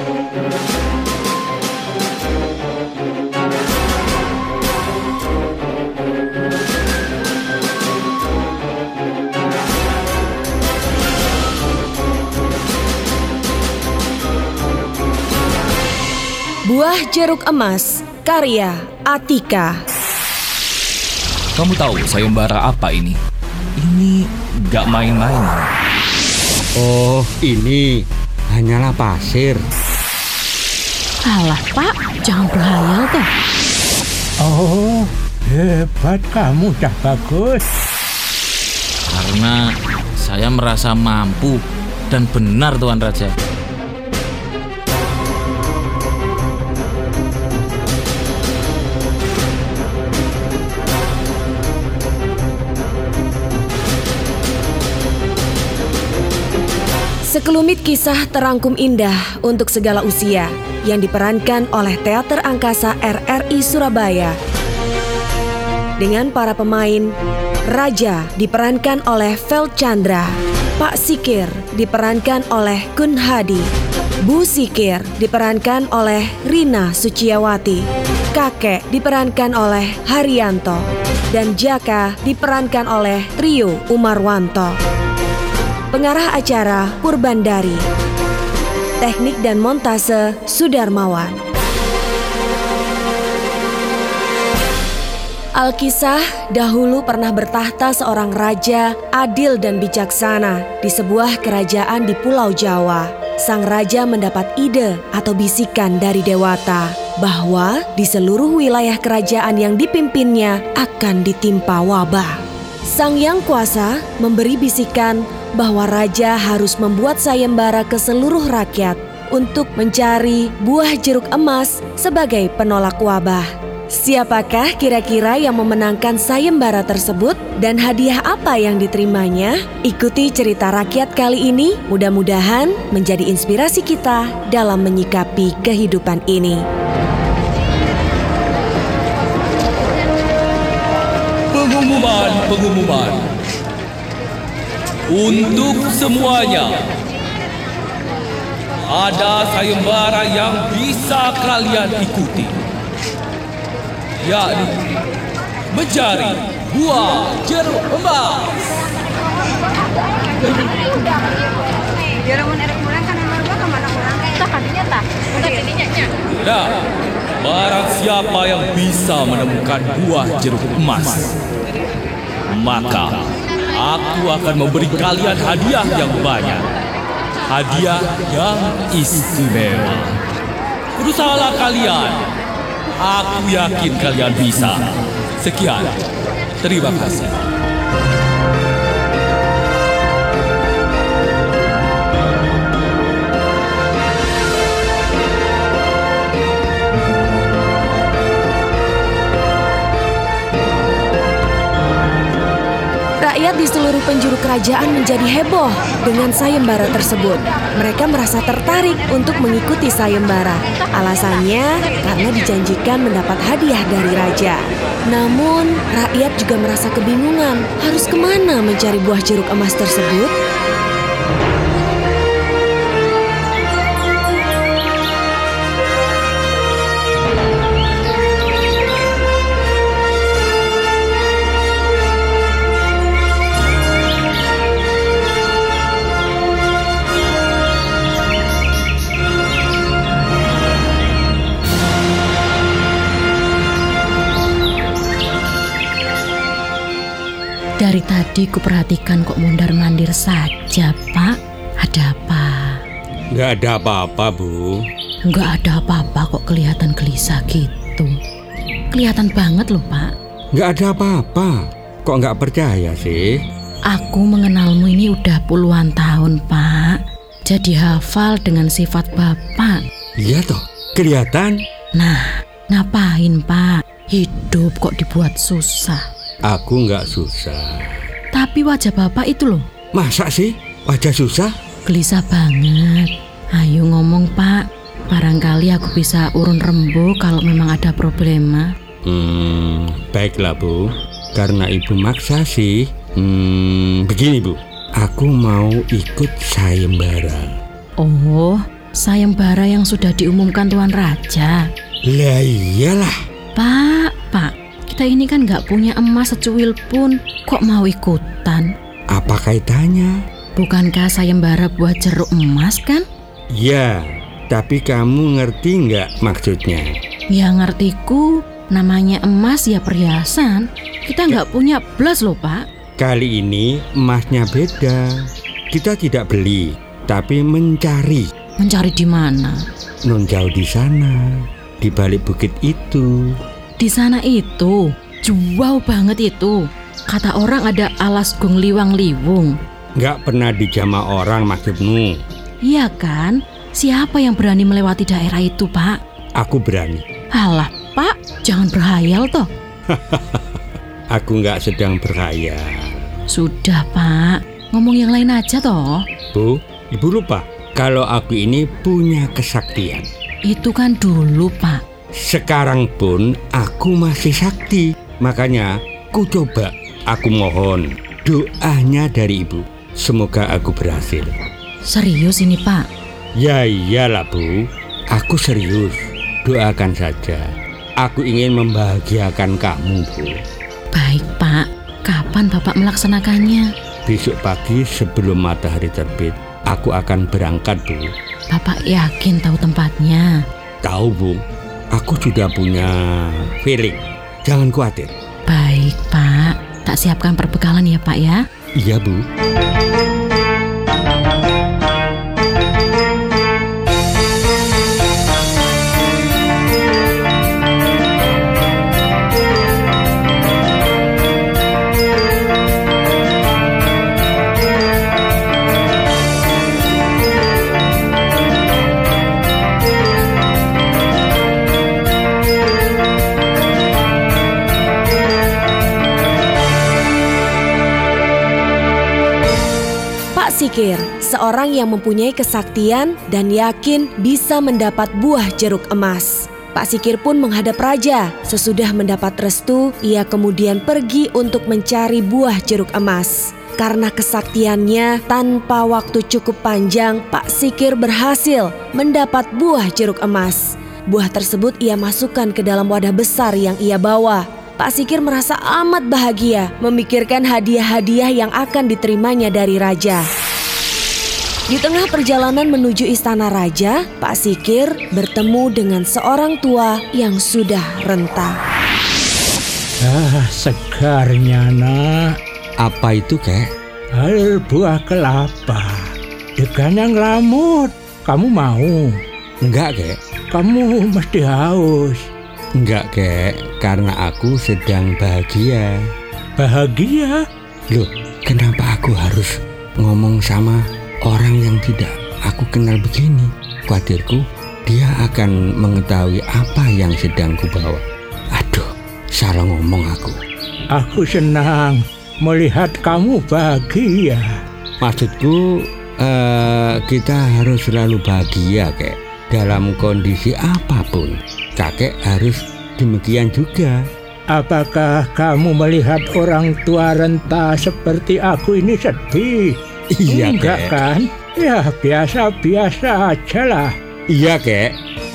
Buah Jeruk Emas, karya Atika. Kamu tahu sayembara apa ini? Ini gak main-main. Oh, ini hanyalah pasir. Alah pak, jangan berhayal toh. Oh, hebat kamu dah bagus. Karena saya merasa mampu dan benar Tuan Raja. Sekelumit kisah terangkum indah untuk segala usia yang diperankan oleh Teater Angkasa RRI Surabaya. Dengan para pemain, Raja diperankan oleh Vel Chandra, Pak Sikir diperankan oleh Kun Hadi, Bu Sikir diperankan oleh Rina Suciawati, Kakek diperankan oleh Haryanto, dan Jaka diperankan oleh Trio Umarwanto. Pengarah acara Purbandari. Teknik dan montase Sudarmawan. Alkisah dahulu pernah bertahta seorang raja adil dan bijaksana di sebuah kerajaan di Pulau Jawa. Sang raja mendapat ide atau bisikan dari dewata bahwa di seluruh wilayah kerajaan yang dipimpinnya akan ditimpa wabah. Sang Yang Kuasa memberi bisikan bahwa raja harus membuat sayembara ke seluruh rakyat untuk mencari buah jeruk emas sebagai penolak wabah. Siapakah kira-kira yang memenangkan sayembara tersebut dan hadiah apa yang diterimanya? Ikuti cerita rakyat kali ini, mudah-mudahan menjadi inspirasi kita dalam menyikapi kehidupan ini. Pengumuman, pengumuman. Untuk semuanya, ada sayembara yang bisa kalian ikuti, yakni mencari buah jeruk emas. Nah, barang siapa yang bisa menemukan buah jeruk emas, maka aku akan memberi kalian hadiah yang banyak. Hadiah yang istimewa. Berusahalah kalian. Aku yakin kalian bisa. Sekian. Terima kasih. Di seluruh penjuru kerajaan menjadi heboh dengan sayembara tersebut. Mereka merasa tertarik untuk mengikuti sayembara. Alasannya karena dijanjikan mendapat hadiah dari raja. Namun, rakyat juga merasa kebingungan harus ke mana mencari buah jeruk emas tersebut. Dari tadi kuperhatikan kok mundar-mandir saja, Pak. Ada apa? Nggak ada apa-apa, Bu. Nggak ada apa-apa kok kelihatan gelisah gitu. Kelihatan banget loh, Pak. Nggak ada apa-apa. Kok nggak percaya sih? Aku mengenalmu ini udah puluhan tahun, Pak. Jadi hafal dengan sifat Bapak. Iya toh, kelihatan. Nah, ngapain, Pak? Hidup kok dibuat susah. Aku nggak susah. Tapi wajah Bapak itu loh, Masa sih wajah susah? gelisah banget. Ayo ngomong, Pak. Barangkali aku bisa urun rembu kalau memang ada problema. Hmm, baiklah Bu. Karena Ibu maksa sih. Hmm, begini Bu. Aku mau ikut sayembara. Oh, sayembara yang sudah diumumkan Tuan Raja. Lah iyalah, Pak, kita ini kan nggak punya emas secuil pun, kok mau ikutan? apa kaitannya? Bukankah sayembara buat jeruk emas kan? Ya, tapi kamu ngerti nggak maksudnya? Ya ngertiku, namanya emas ya perhiasan. Kita nggak punya blas loh pak. Kali ini emasnya beda. Kita tidak beli, tapi mencari. Mencari di mana? Non jauh di sana, di balik bukit itu. Di sana itu, jauh banget itu. Kata orang ada alas gung liwang liwung. Nggak pernah dijama orang maksudmu. Iya kan? Siapa yang berani melewati daerah itu pak? Aku berani. Alah pak, jangan berhayal toh. Aku nggak sedang berhayal. Sudah pak, ngomong yang lain aja toh. Bu, ibu lupa kalau aku ini punya kesaktian. Itu kan dulu pak. Sekarang pun aku masih sakti. Makanya ku coba, aku mohon doanya dari ibu. Semoga aku berhasil. Serius ini pak? Ya iyalah bu, aku serius. Doakan saja. Aku ingin membahagiakan kamu bu. Baik pak, kapan bapak melaksanakannya? Besok pagi sebelum matahari terbit, aku akan berangkat bu. Bapak yakin tahu tempatnya? Tahu bu, aku sudah punya feeling. Jangan khawatir. Baik pak, tak siapkan perbekalan ya pak ya. Iya bu. Pak Sikir, seorang yang mempunyai kesaktian dan yakin bisa mendapat buah jeruk emas. Pak Sikir pun menghadap raja. Sesudah mendapat restu, ia kemudian pergi untuk mencari buah jeruk emas. Karena kesaktiannya, tanpa waktu cukup panjang, Pak Sikir berhasil mendapat buah jeruk emas. Buah tersebut ia masukkan ke dalam wadah besar yang ia bawa. Pak Sikir merasa amat bahagia memikirkan hadiah-hadiah yang akan diterimanya dari raja. Di tengah perjalanan menuju istana raja, Pak Sikir bertemu dengan seorang tua yang sudah renta. Ah, segarnya nak. Apa itu kek? Air buah kelapa. Degan yang lamut. Kamu mau? Enggak kek. Kamu mesti haus. Enggak kek, karena aku sedang bahagia. Bahagia? Loh, kenapa aku harus ngomong sama orang yang tidak aku kenal begini? Khawatirku dia akan mengetahui apa yang sedang kubawa. Aduh, salah ngomong aku. Aku senang melihat kamu bahagia. Maksudku, eh, kita harus selalu bahagia, kek. Dalam kondisi apa pun, kakek harus demikian juga. Apakah kamu melihat orang tua renta seperti aku ini sedih? Iya, Enggak kek. kan? Ya biasa-biasa aja lah. Iya, kek.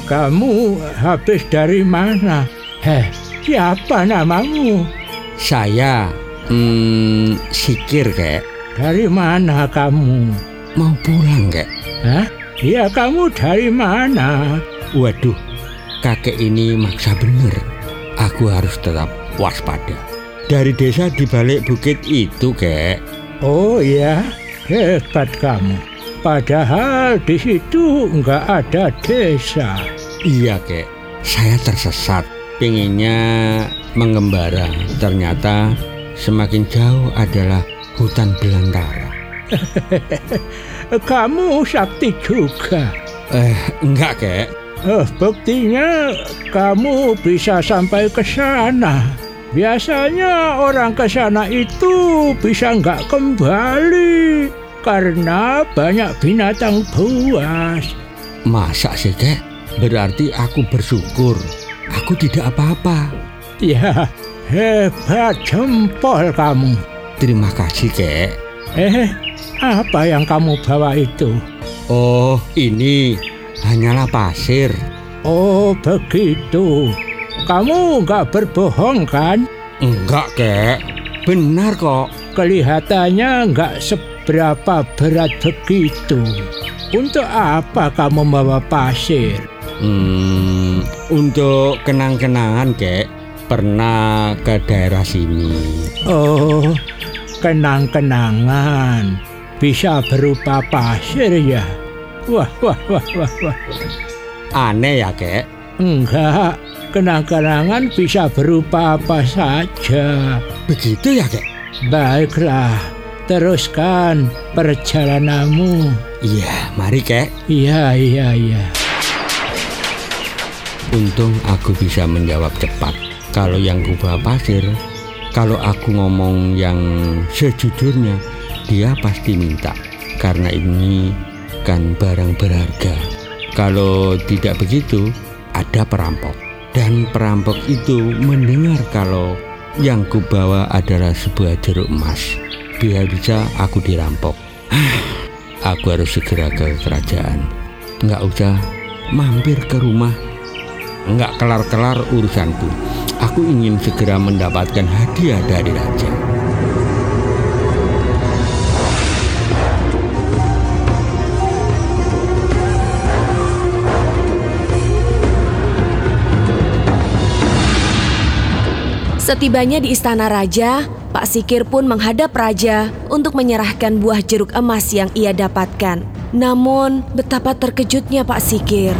Kamu habis dari mana? Heh, siapa namamu? Saya, hmm, sikir, kek. Dari mana kamu? Mau pulang, kek. Hah? Ya kamu dari mana? Waduh, kakek ini maksa bener. Aku harus tetap waspada. Dari desa di balik bukit itu, kek. Oh ya, hebat kamu. Padahal di situ nggak ada desa. Iya, kek. Saya tersesat. Pengennya mengembara. Ternyata semakin jauh adalah hutan belantara. Kamu sakti juga. Eh, enggak, kek. Eh, buktinya kamu bisa sampai ke sana. Biasanya orang ke sana itu bisa nggak kembali karena banyak binatang buas. Masa sih, kek? Berarti aku bersyukur. Aku tidak apa-apa. Ya, hebat jempol kamu. Terima kasih, kek. Eh, apa yang kamu bawa itu? Oh, ini hanyalah pasir. Oh, begitu. Kamu nggak berbohong kan? Enggak, kek. Benar kok. Kelihatannya nggak seberapa berat begitu. Untuk apa kamu membawa pasir? Hmm, untuk kenang-kenangan, kek. Pernah ke daerah sini. Oh, kenang-kenangan. Bisa berupa pasir ya? Wah, wah, wah, wah, wah. Aneh ya, kek. Enggak, kenang-kenangan bisa berupa apa saja. Begitu ya, kek? Baiklah, teruskan perjalananmu. Iya, mari, kek. Iya, iya, iya. Untung aku bisa menjawab cepat. Kalau yang kubah pasir, kalau aku ngomong yang sejujurnya, dia pasti minta. Karena ini kan barang berharga. Kalau tidak begitu, ada perampok. Dan perampok itu mendengar kalau yang kubawa adalah sebuah jeruk emas. Biar bisa aku dirampok. aku harus segera ke kerajaan. Nggak usah mampir ke rumah Nggak kelar-kelar urusanku. Aku ingin segera mendapatkan hadiah dari raja. Setibanya di istana raja, Pak Sikir pun menghadap raja untuk menyerahkan buah jeruk emas yang ia dapatkan. Namun, betapa terkejutnya Pak Sikir.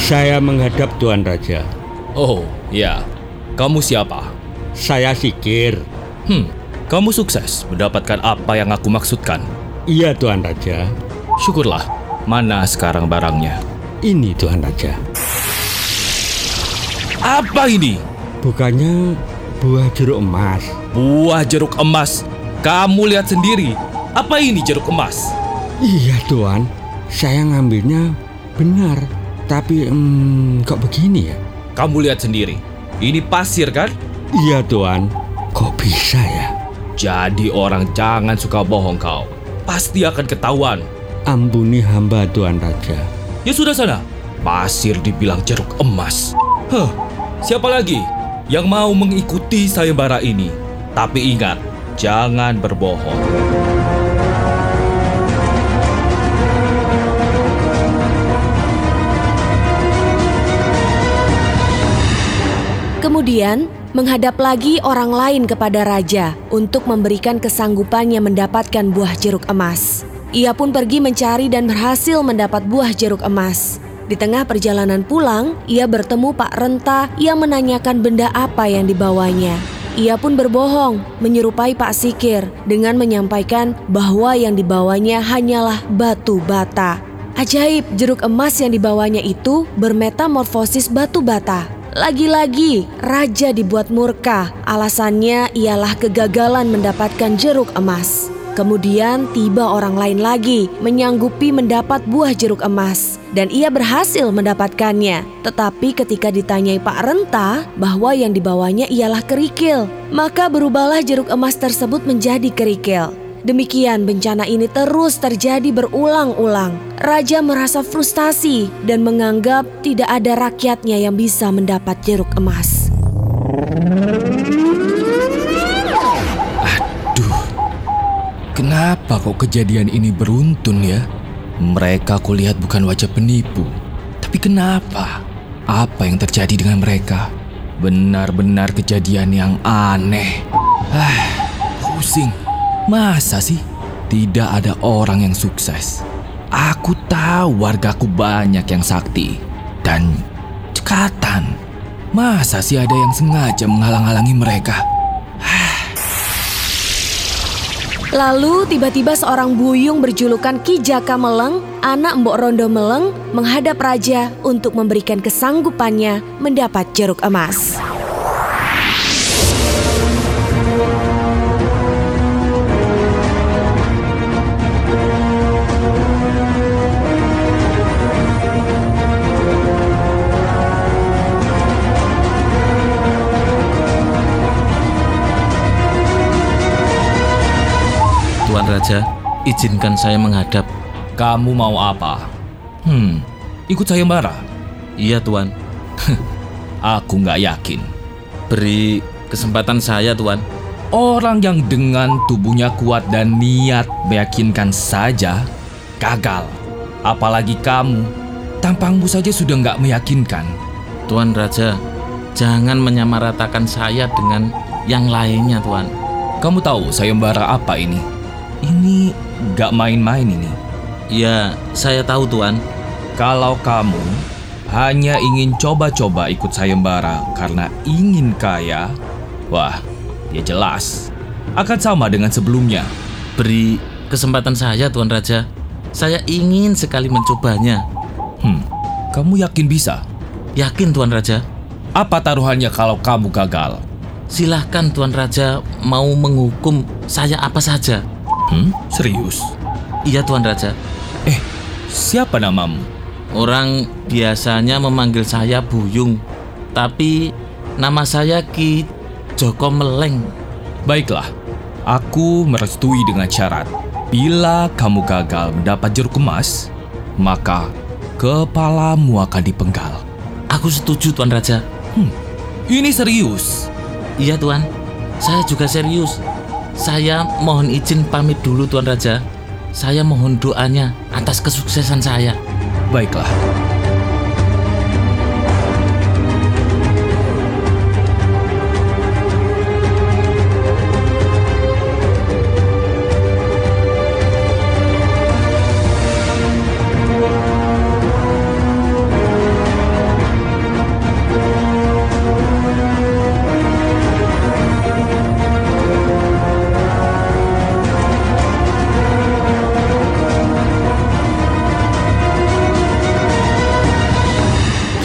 Saya menghadap Tuan Raja. Oh, ya. Kamu siapa? Saya Sikir. Hmm, kamu sukses mendapatkan apa yang aku maksudkan. Iya Tuan Raja. Syukurlah. Mana sekarang barangnya? Ini Tuan Raja. Apa ini? Bukannya buah jeruk emas. Buah jeruk emas. Kamu lihat sendiri. Apa ini jeruk emas? Iya Tuan. Saya ngambilnya benar. Tapi hmm, kok begini ya? Kamu lihat sendiri. Ini pasir kan? Iya Tuan. Kok bisa ya? Jadi orang jangan suka bohong kau. Pasti akan ketahuan. Ampuni hamba Tuan Raja. Ya sudah sana. Pasir dibilang jeruk emas. Huh, siapa lagi yang mau mengikuti sayembara ini? Tapi ingat, jangan berbohong. Kemudian, menghadap lagi orang lain kepada raja untuk memberikan kesanggupannya mendapatkan buah jeruk emas. Ia pun pergi mencari dan berhasil mendapat buah jeruk emas. Di tengah perjalanan pulang, ia bertemu Pak Renta yang menanyakan benda apa yang dibawanya. Ia pun berbohong, menyerupai Pak Sikir dengan menyampaikan bahwa yang dibawanya hanyalah batu bata. Ajaib, jeruk emas yang dibawanya itu bermetamorfosis batu bata. Lagi-lagi, raja dibuat murka. Alasannya ialah kegagalan mendapatkan jeruk emas. Kemudian tiba orang lain lagi menyanggupi mendapat buah jeruk emas dan ia berhasil mendapatkannya. Tetapi ketika ditanyai Pak Renta bahwa yang dibawanya ialah kerikil, maka berubahlah jeruk emas tersebut menjadi kerikil. Demikian bencana ini terus terjadi berulang-ulang. Raja merasa frustasi dan menganggap tidak ada rakyatnya yang bisa mendapat jeruk emas. Kenapa kok kejadian ini beruntun ya? Mereka kulihat bukan wajah penipu. Tapi kenapa? Apa yang terjadi dengan mereka? Benar-benar kejadian yang aneh. Ah, pusing. Masa sih tidak ada orang yang sukses? Aku tahu wargaku banyak yang sakti dan cekatan. Masa sih ada yang sengaja menghalang-halangi mereka? Lalu tiba-tiba seorang buyung berjulukan Ki Jaka Meleng, anak Mbok Rondo Meleng, menghadap raja untuk memberikan kesanggupannya mendapat jeruk emas. Raja, izinkan saya menghadap. Kamu mau apa? Hmm, ikut sayembara? Iya Tuan, Aku nggak yakin. beri kesempatan saya Tuan. Orang yang dengan tubuhnya kuat dan niat meyakinkan saja gagal. Apalagi kamu, tampangmu saja sudah nggak meyakinkan. Tuan Raja, jangan menyamaratakan saya dengan yang lainnya Tuan. Kamu tahu sayembara apa ini? Ini nggak main-main ini. Ya, saya tahu Tuan. Kalau kamu hanya ingin coba-coba ikut sayembara karena ingin kaya, wah, ya jelas akan sama dengan sebelumnya. Beri kesempatan saya Tuan Raja. Saya ingin sekali mencobanya. Hmm, kamu yakin bisa? Yakin Tuan Raja? Apa taruhannya kalau kamu gagal? Silahkan Tuan Raja mau menghukum saya apa saja. Hmm, serius? Iya Tuan Raja. Eh, siapa namamu? Orang biasanya memanggil saya Buyung, tapi nama saya Ki Joko Meleng. Baiklah, aku merestui dengan syarat. Bila kamu gagal mendapat jeruk emas, maka kepalamu akan dipenggal. Aku setuju Tuan Raja. Ini serius. Iya Tuan, saya juga serius. Saya mohon izin pamit dulu Tuan Raja. Saya mohon doanya atas kesuksesan saya. Baiklah.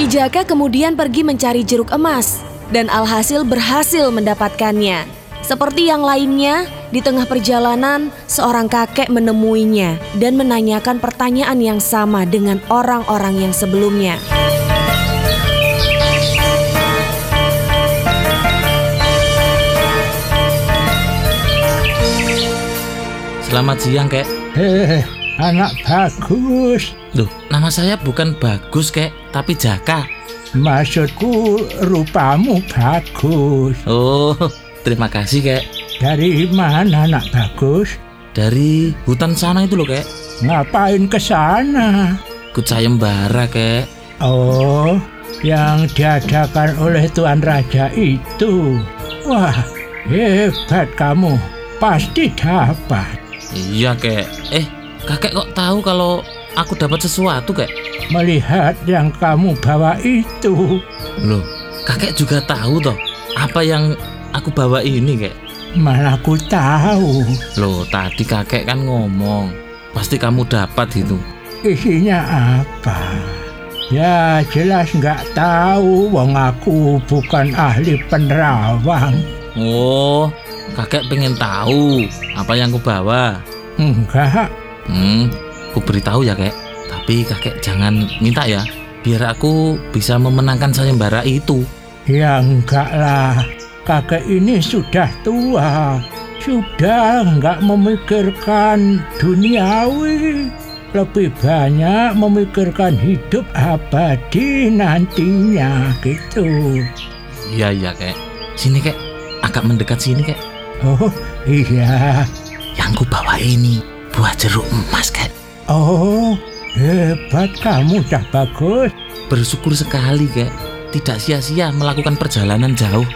Jaka kemudian pergi mencari jeruk emas dan alhasil berhasil mendapatkannya. Seperti yang lainnya, di tengah perjalanan seorang kakek menemuinya dan menanyakan pertanyaan yang sama dengan orang-orang yang sebelumnya. Selamat siang, Kek. Eh, anak bagus. Loh, nama saya bukan Bagus, Kek, tapi Jaka. Maksudku rupamu bagus. Oh, terima kasih, Kek. Dari mana anak bagus? Dari hutan sana itu loh, Kek. Ngapain ke sana? Ikut sayembara, Kek. Oh, yang diadakan oleh Tuan Raja itu. Wah, hebat kamu. Pasti dapat. Iya, Kek. Eh, kakek kok tahu kalau aku dapat sesuatu, Kek? Melihat yang kamu bawa itu. Loh, kakek juga tahu toh apa yang aku bawa ini, Kek? Mana aku tahu Loh, tadi kakek kan ngomong, pasti kamu dapat itu. isinya apa. Ya jelas nggak tahu, wong aku bukan ahli penerawang. Oh, kakek pengen tahu apa yang aku bawa. Enggak, Hmm, aku beritahu ya, Kek. Tapi kakek jangan minta ya, biar aku bisa memenangkan sayembara itu. ya enggak lah. Kakek ini sudah tua, sudah nggak memikirkan duniawi. Lebih banyak memikirkan hidup abadi nantinya gitu. Iya, iya, Kek. Sini, Kek. Agak mendekat sini, Kek. Oh iya, Yang ku bawa ini buah jeruk emas, Kek. oh hebat kamu dah bagus. Bersyukur sekali, Kek. Tidak sia-sia melakukan perjalanan jauh.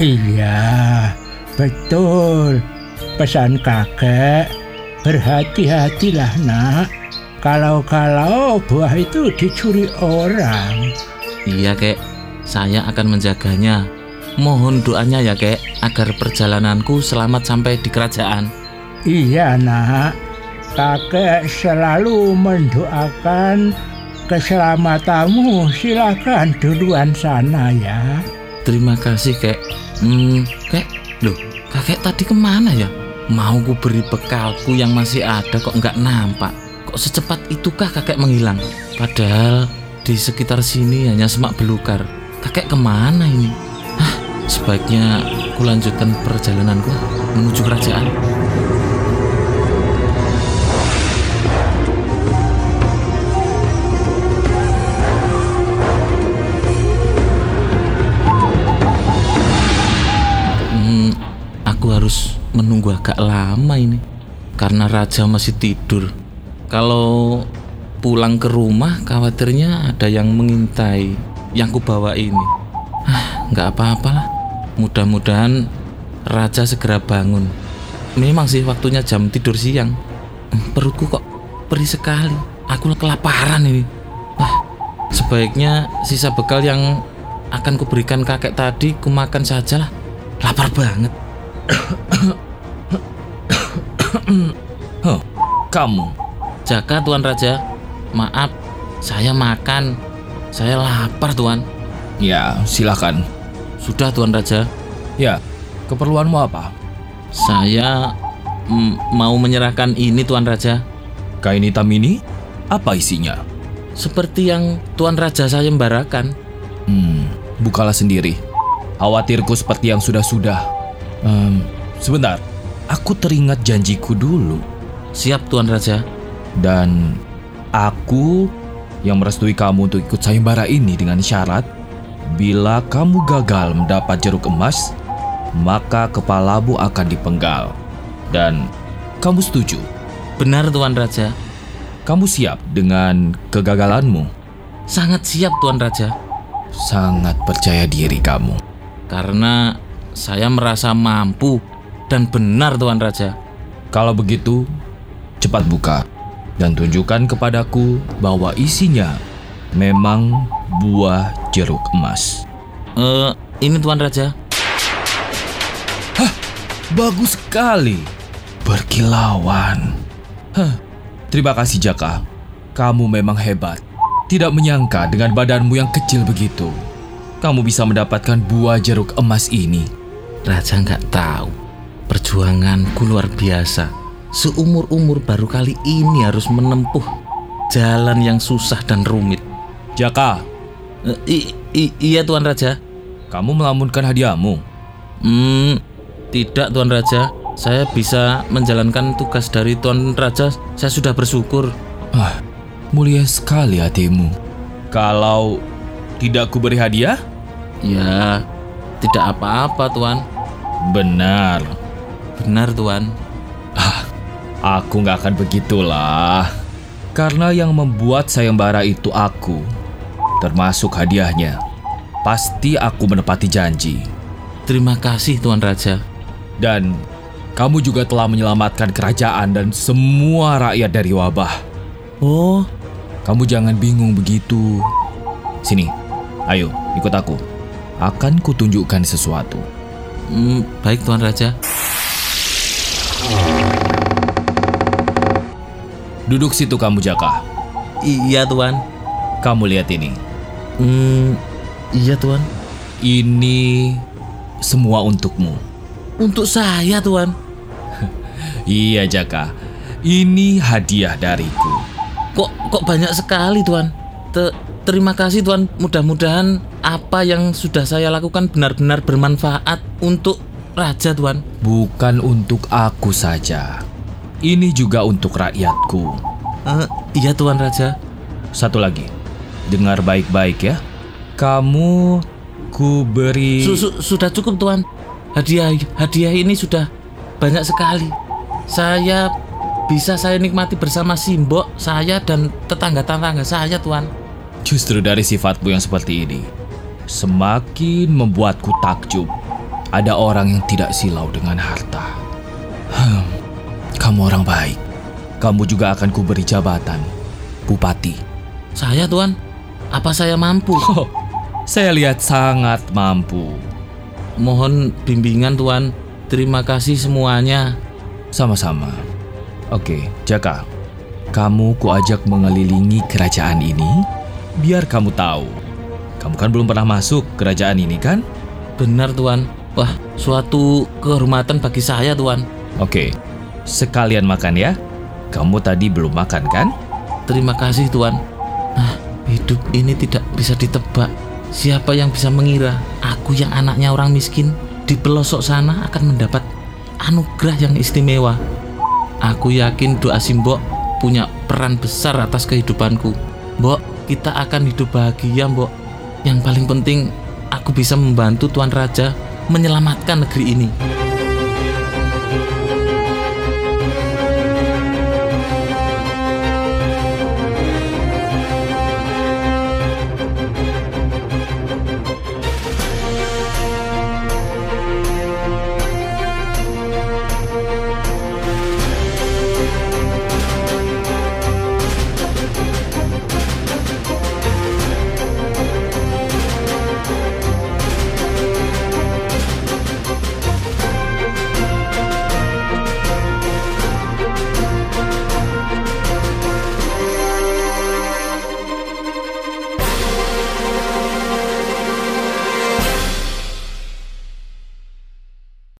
Iya, betul. Pesan kakek, berhati-hatilah nak. Kalau-kalau buah itu dicuri orang. Iya, Kek. Saya akan menjaganya. Mohon doanya ya, Kek, agar perjalananku selamat sampai di kerajaan. Iya nak, kakek selalu mendoakan keselamatanmu. Silakan duluan sana ya. Terima kasih, Kek. Hmm, Kek, loh, kakek tadi ke mana ya? Mau ku beri bekalku yang masih ada kok nggak nampak. Kok secepat itukah kakek menghilang? Padahal di sekitar sini hanya semak belukar. Kakek ke mana ini? Hah, sebaiknya ku lanjutkan perjalananku menuju kerajaan. Menunggu agak lama ini karena raja masih tidur. Kalau pulang ke rumah khawatirnya ada yang mengintai yang kubawa ini. Ah, nggak apa-apalah. Mudah-mudahan raja segera bangun. Memang sih waktunya jam tidur siang. Hmm, Perutku kok perih sekali. Aku kelaparan ini. Wah, sebaiknya sisa bekal yang akan kuberikan kakek tadi kumakan sajalah. Lapar banget. Huh, kamu. Jaka Tuan Raja, maaf, saya makan. Saya lapar Tuan. Ya, silakan. Sudah Tuan Raja, Ya, keperluanmu apa? saya mm, mau menyerahkan ini Tuan Raja. Kain hitam ini? Apa isinya? Seperti yang Tuan Raja saya embarakan. Hmm, bukalah sendiri. Khawatirku seperti yang sudah-sudah. Em, sebentar, aku teringat janjiku dulu. Siap Tuan Raja. Dan aku yang merestui kamu untuk ikut sayembara ini dengan syarat bila kamu gagal mendapat jeruk emas, maka kepalamu akan dipenggal. Dan kamu setuju? Benar Tuan Raja. Kamu siap dengan kegagalanmu? Sangat siap Tuan Raja. Sangat percaya diri kamu. Karena saya merasa mampu dan benar Tuan Raja. Kalau begitu, cepat buka dan tunjukkan kepadaku bahwa isinya memang buah jeruk emas. Eh, ini Tuan Raja. Bagus sekali. Berkilauan. Hah, terima kasih Jaka. Kamu memang hebat. Tidak menyangka dengan badanmu yang kecil begitu. Kamu bisa mendapatkan buah jeruk emas ini. Raja nggak tahu. Perjuanganku luar biasa. Seumur-umur baru kali ini harus menempuh jalan yang susah dan rumit. Jaka, Eh, i- i- iya Tuan Raja. kamu melamunkan hadiahmu. Hmm, tidak Tuan Raja. Saya bisa menjalankan tugas dari Tuan Raja. Saya sudah bersyukur. Ah, mulia sekali hatimu. Kalau tidak kuberi hadiah, Ya, tidak apa-apa Tuan. benar. Benar Tuan. Aku nggak akan begitulah. Karena yang membuat sayembara itu aku, termasuk hadiahnya. Pasti aku menepati janji. Terima kasih Tuan Raja. Dan kamu juga telah menyelamatkan kerajaan dan semua rakyat dari wabah. Oh, Kamu jangan bingung begitu. Sini, ayo ikut aku. Akan kutunjukkan sesuatu. hmm, baik Tuan Raja. Duduk situ kamu Jaka. Iya Tuan. Kamu lihat ini. Hmm, iya Tuan. Ini semua untukmu. Untuk saya Tuan. Iya Jaka, ini hadiah dariku. Kok kok banyak sekali Tuan. Te- terima kasih Tuan. Mudah-mudahan apa yang sudah saya lakukan benar-benar bermanfaat untuk Raja Tuan. Bukan untuk aku saja. Ini juga untuk rakyatku. Eh, iya Tuan Raja. Satu lagi, dengar baik-baik ya. Kamu ku beri Su- su- sudah cukup Tuan. Hadiah hadiah ini sudah banyak sekali. Saya bisa saya nikmati bersama Simbok, saya dan tetangga-tetangga saya Tuan. justru dari sifatmu yang seperti ini. Semakin membuatku takjub. Ada orang yang tidak silau dengan harta. Hmm, kamu orang baik. Kamu juga akan kuberi jabatan. Bupati. Saya Tuan, apa saya mampu? Oh, saya lihat sangat mampu. Mohon bimbingan Tuan. Terima kasih semuanya. Sama-sama. Oke, Jaka. Kamu kuajak mengelilingi kerajaan ini biar kamu tahu. Kamu kan belum pernah masuk kerajaan ini kan? Benar Tuan. Wah, suatu kehormatan bagi saya Tuan. Oke. Sekalian makan ya. Kamu tadi belum makan kan? Terima kasih Tuan. Nah, hidup ini tidak bisa ditebak. Siapa yang bisa mengira aku yang anaknya orang miskin di pelosok sana akan mendapat anugerah yang istimewa. Aku yakin doa Simbok punya peran besar atas kehidupanku. Mbok, kita akan hidup bahagia, Mbok. Yang paling penting, aku bisa membantu Tuan Raja menyelamatkan negeri ini.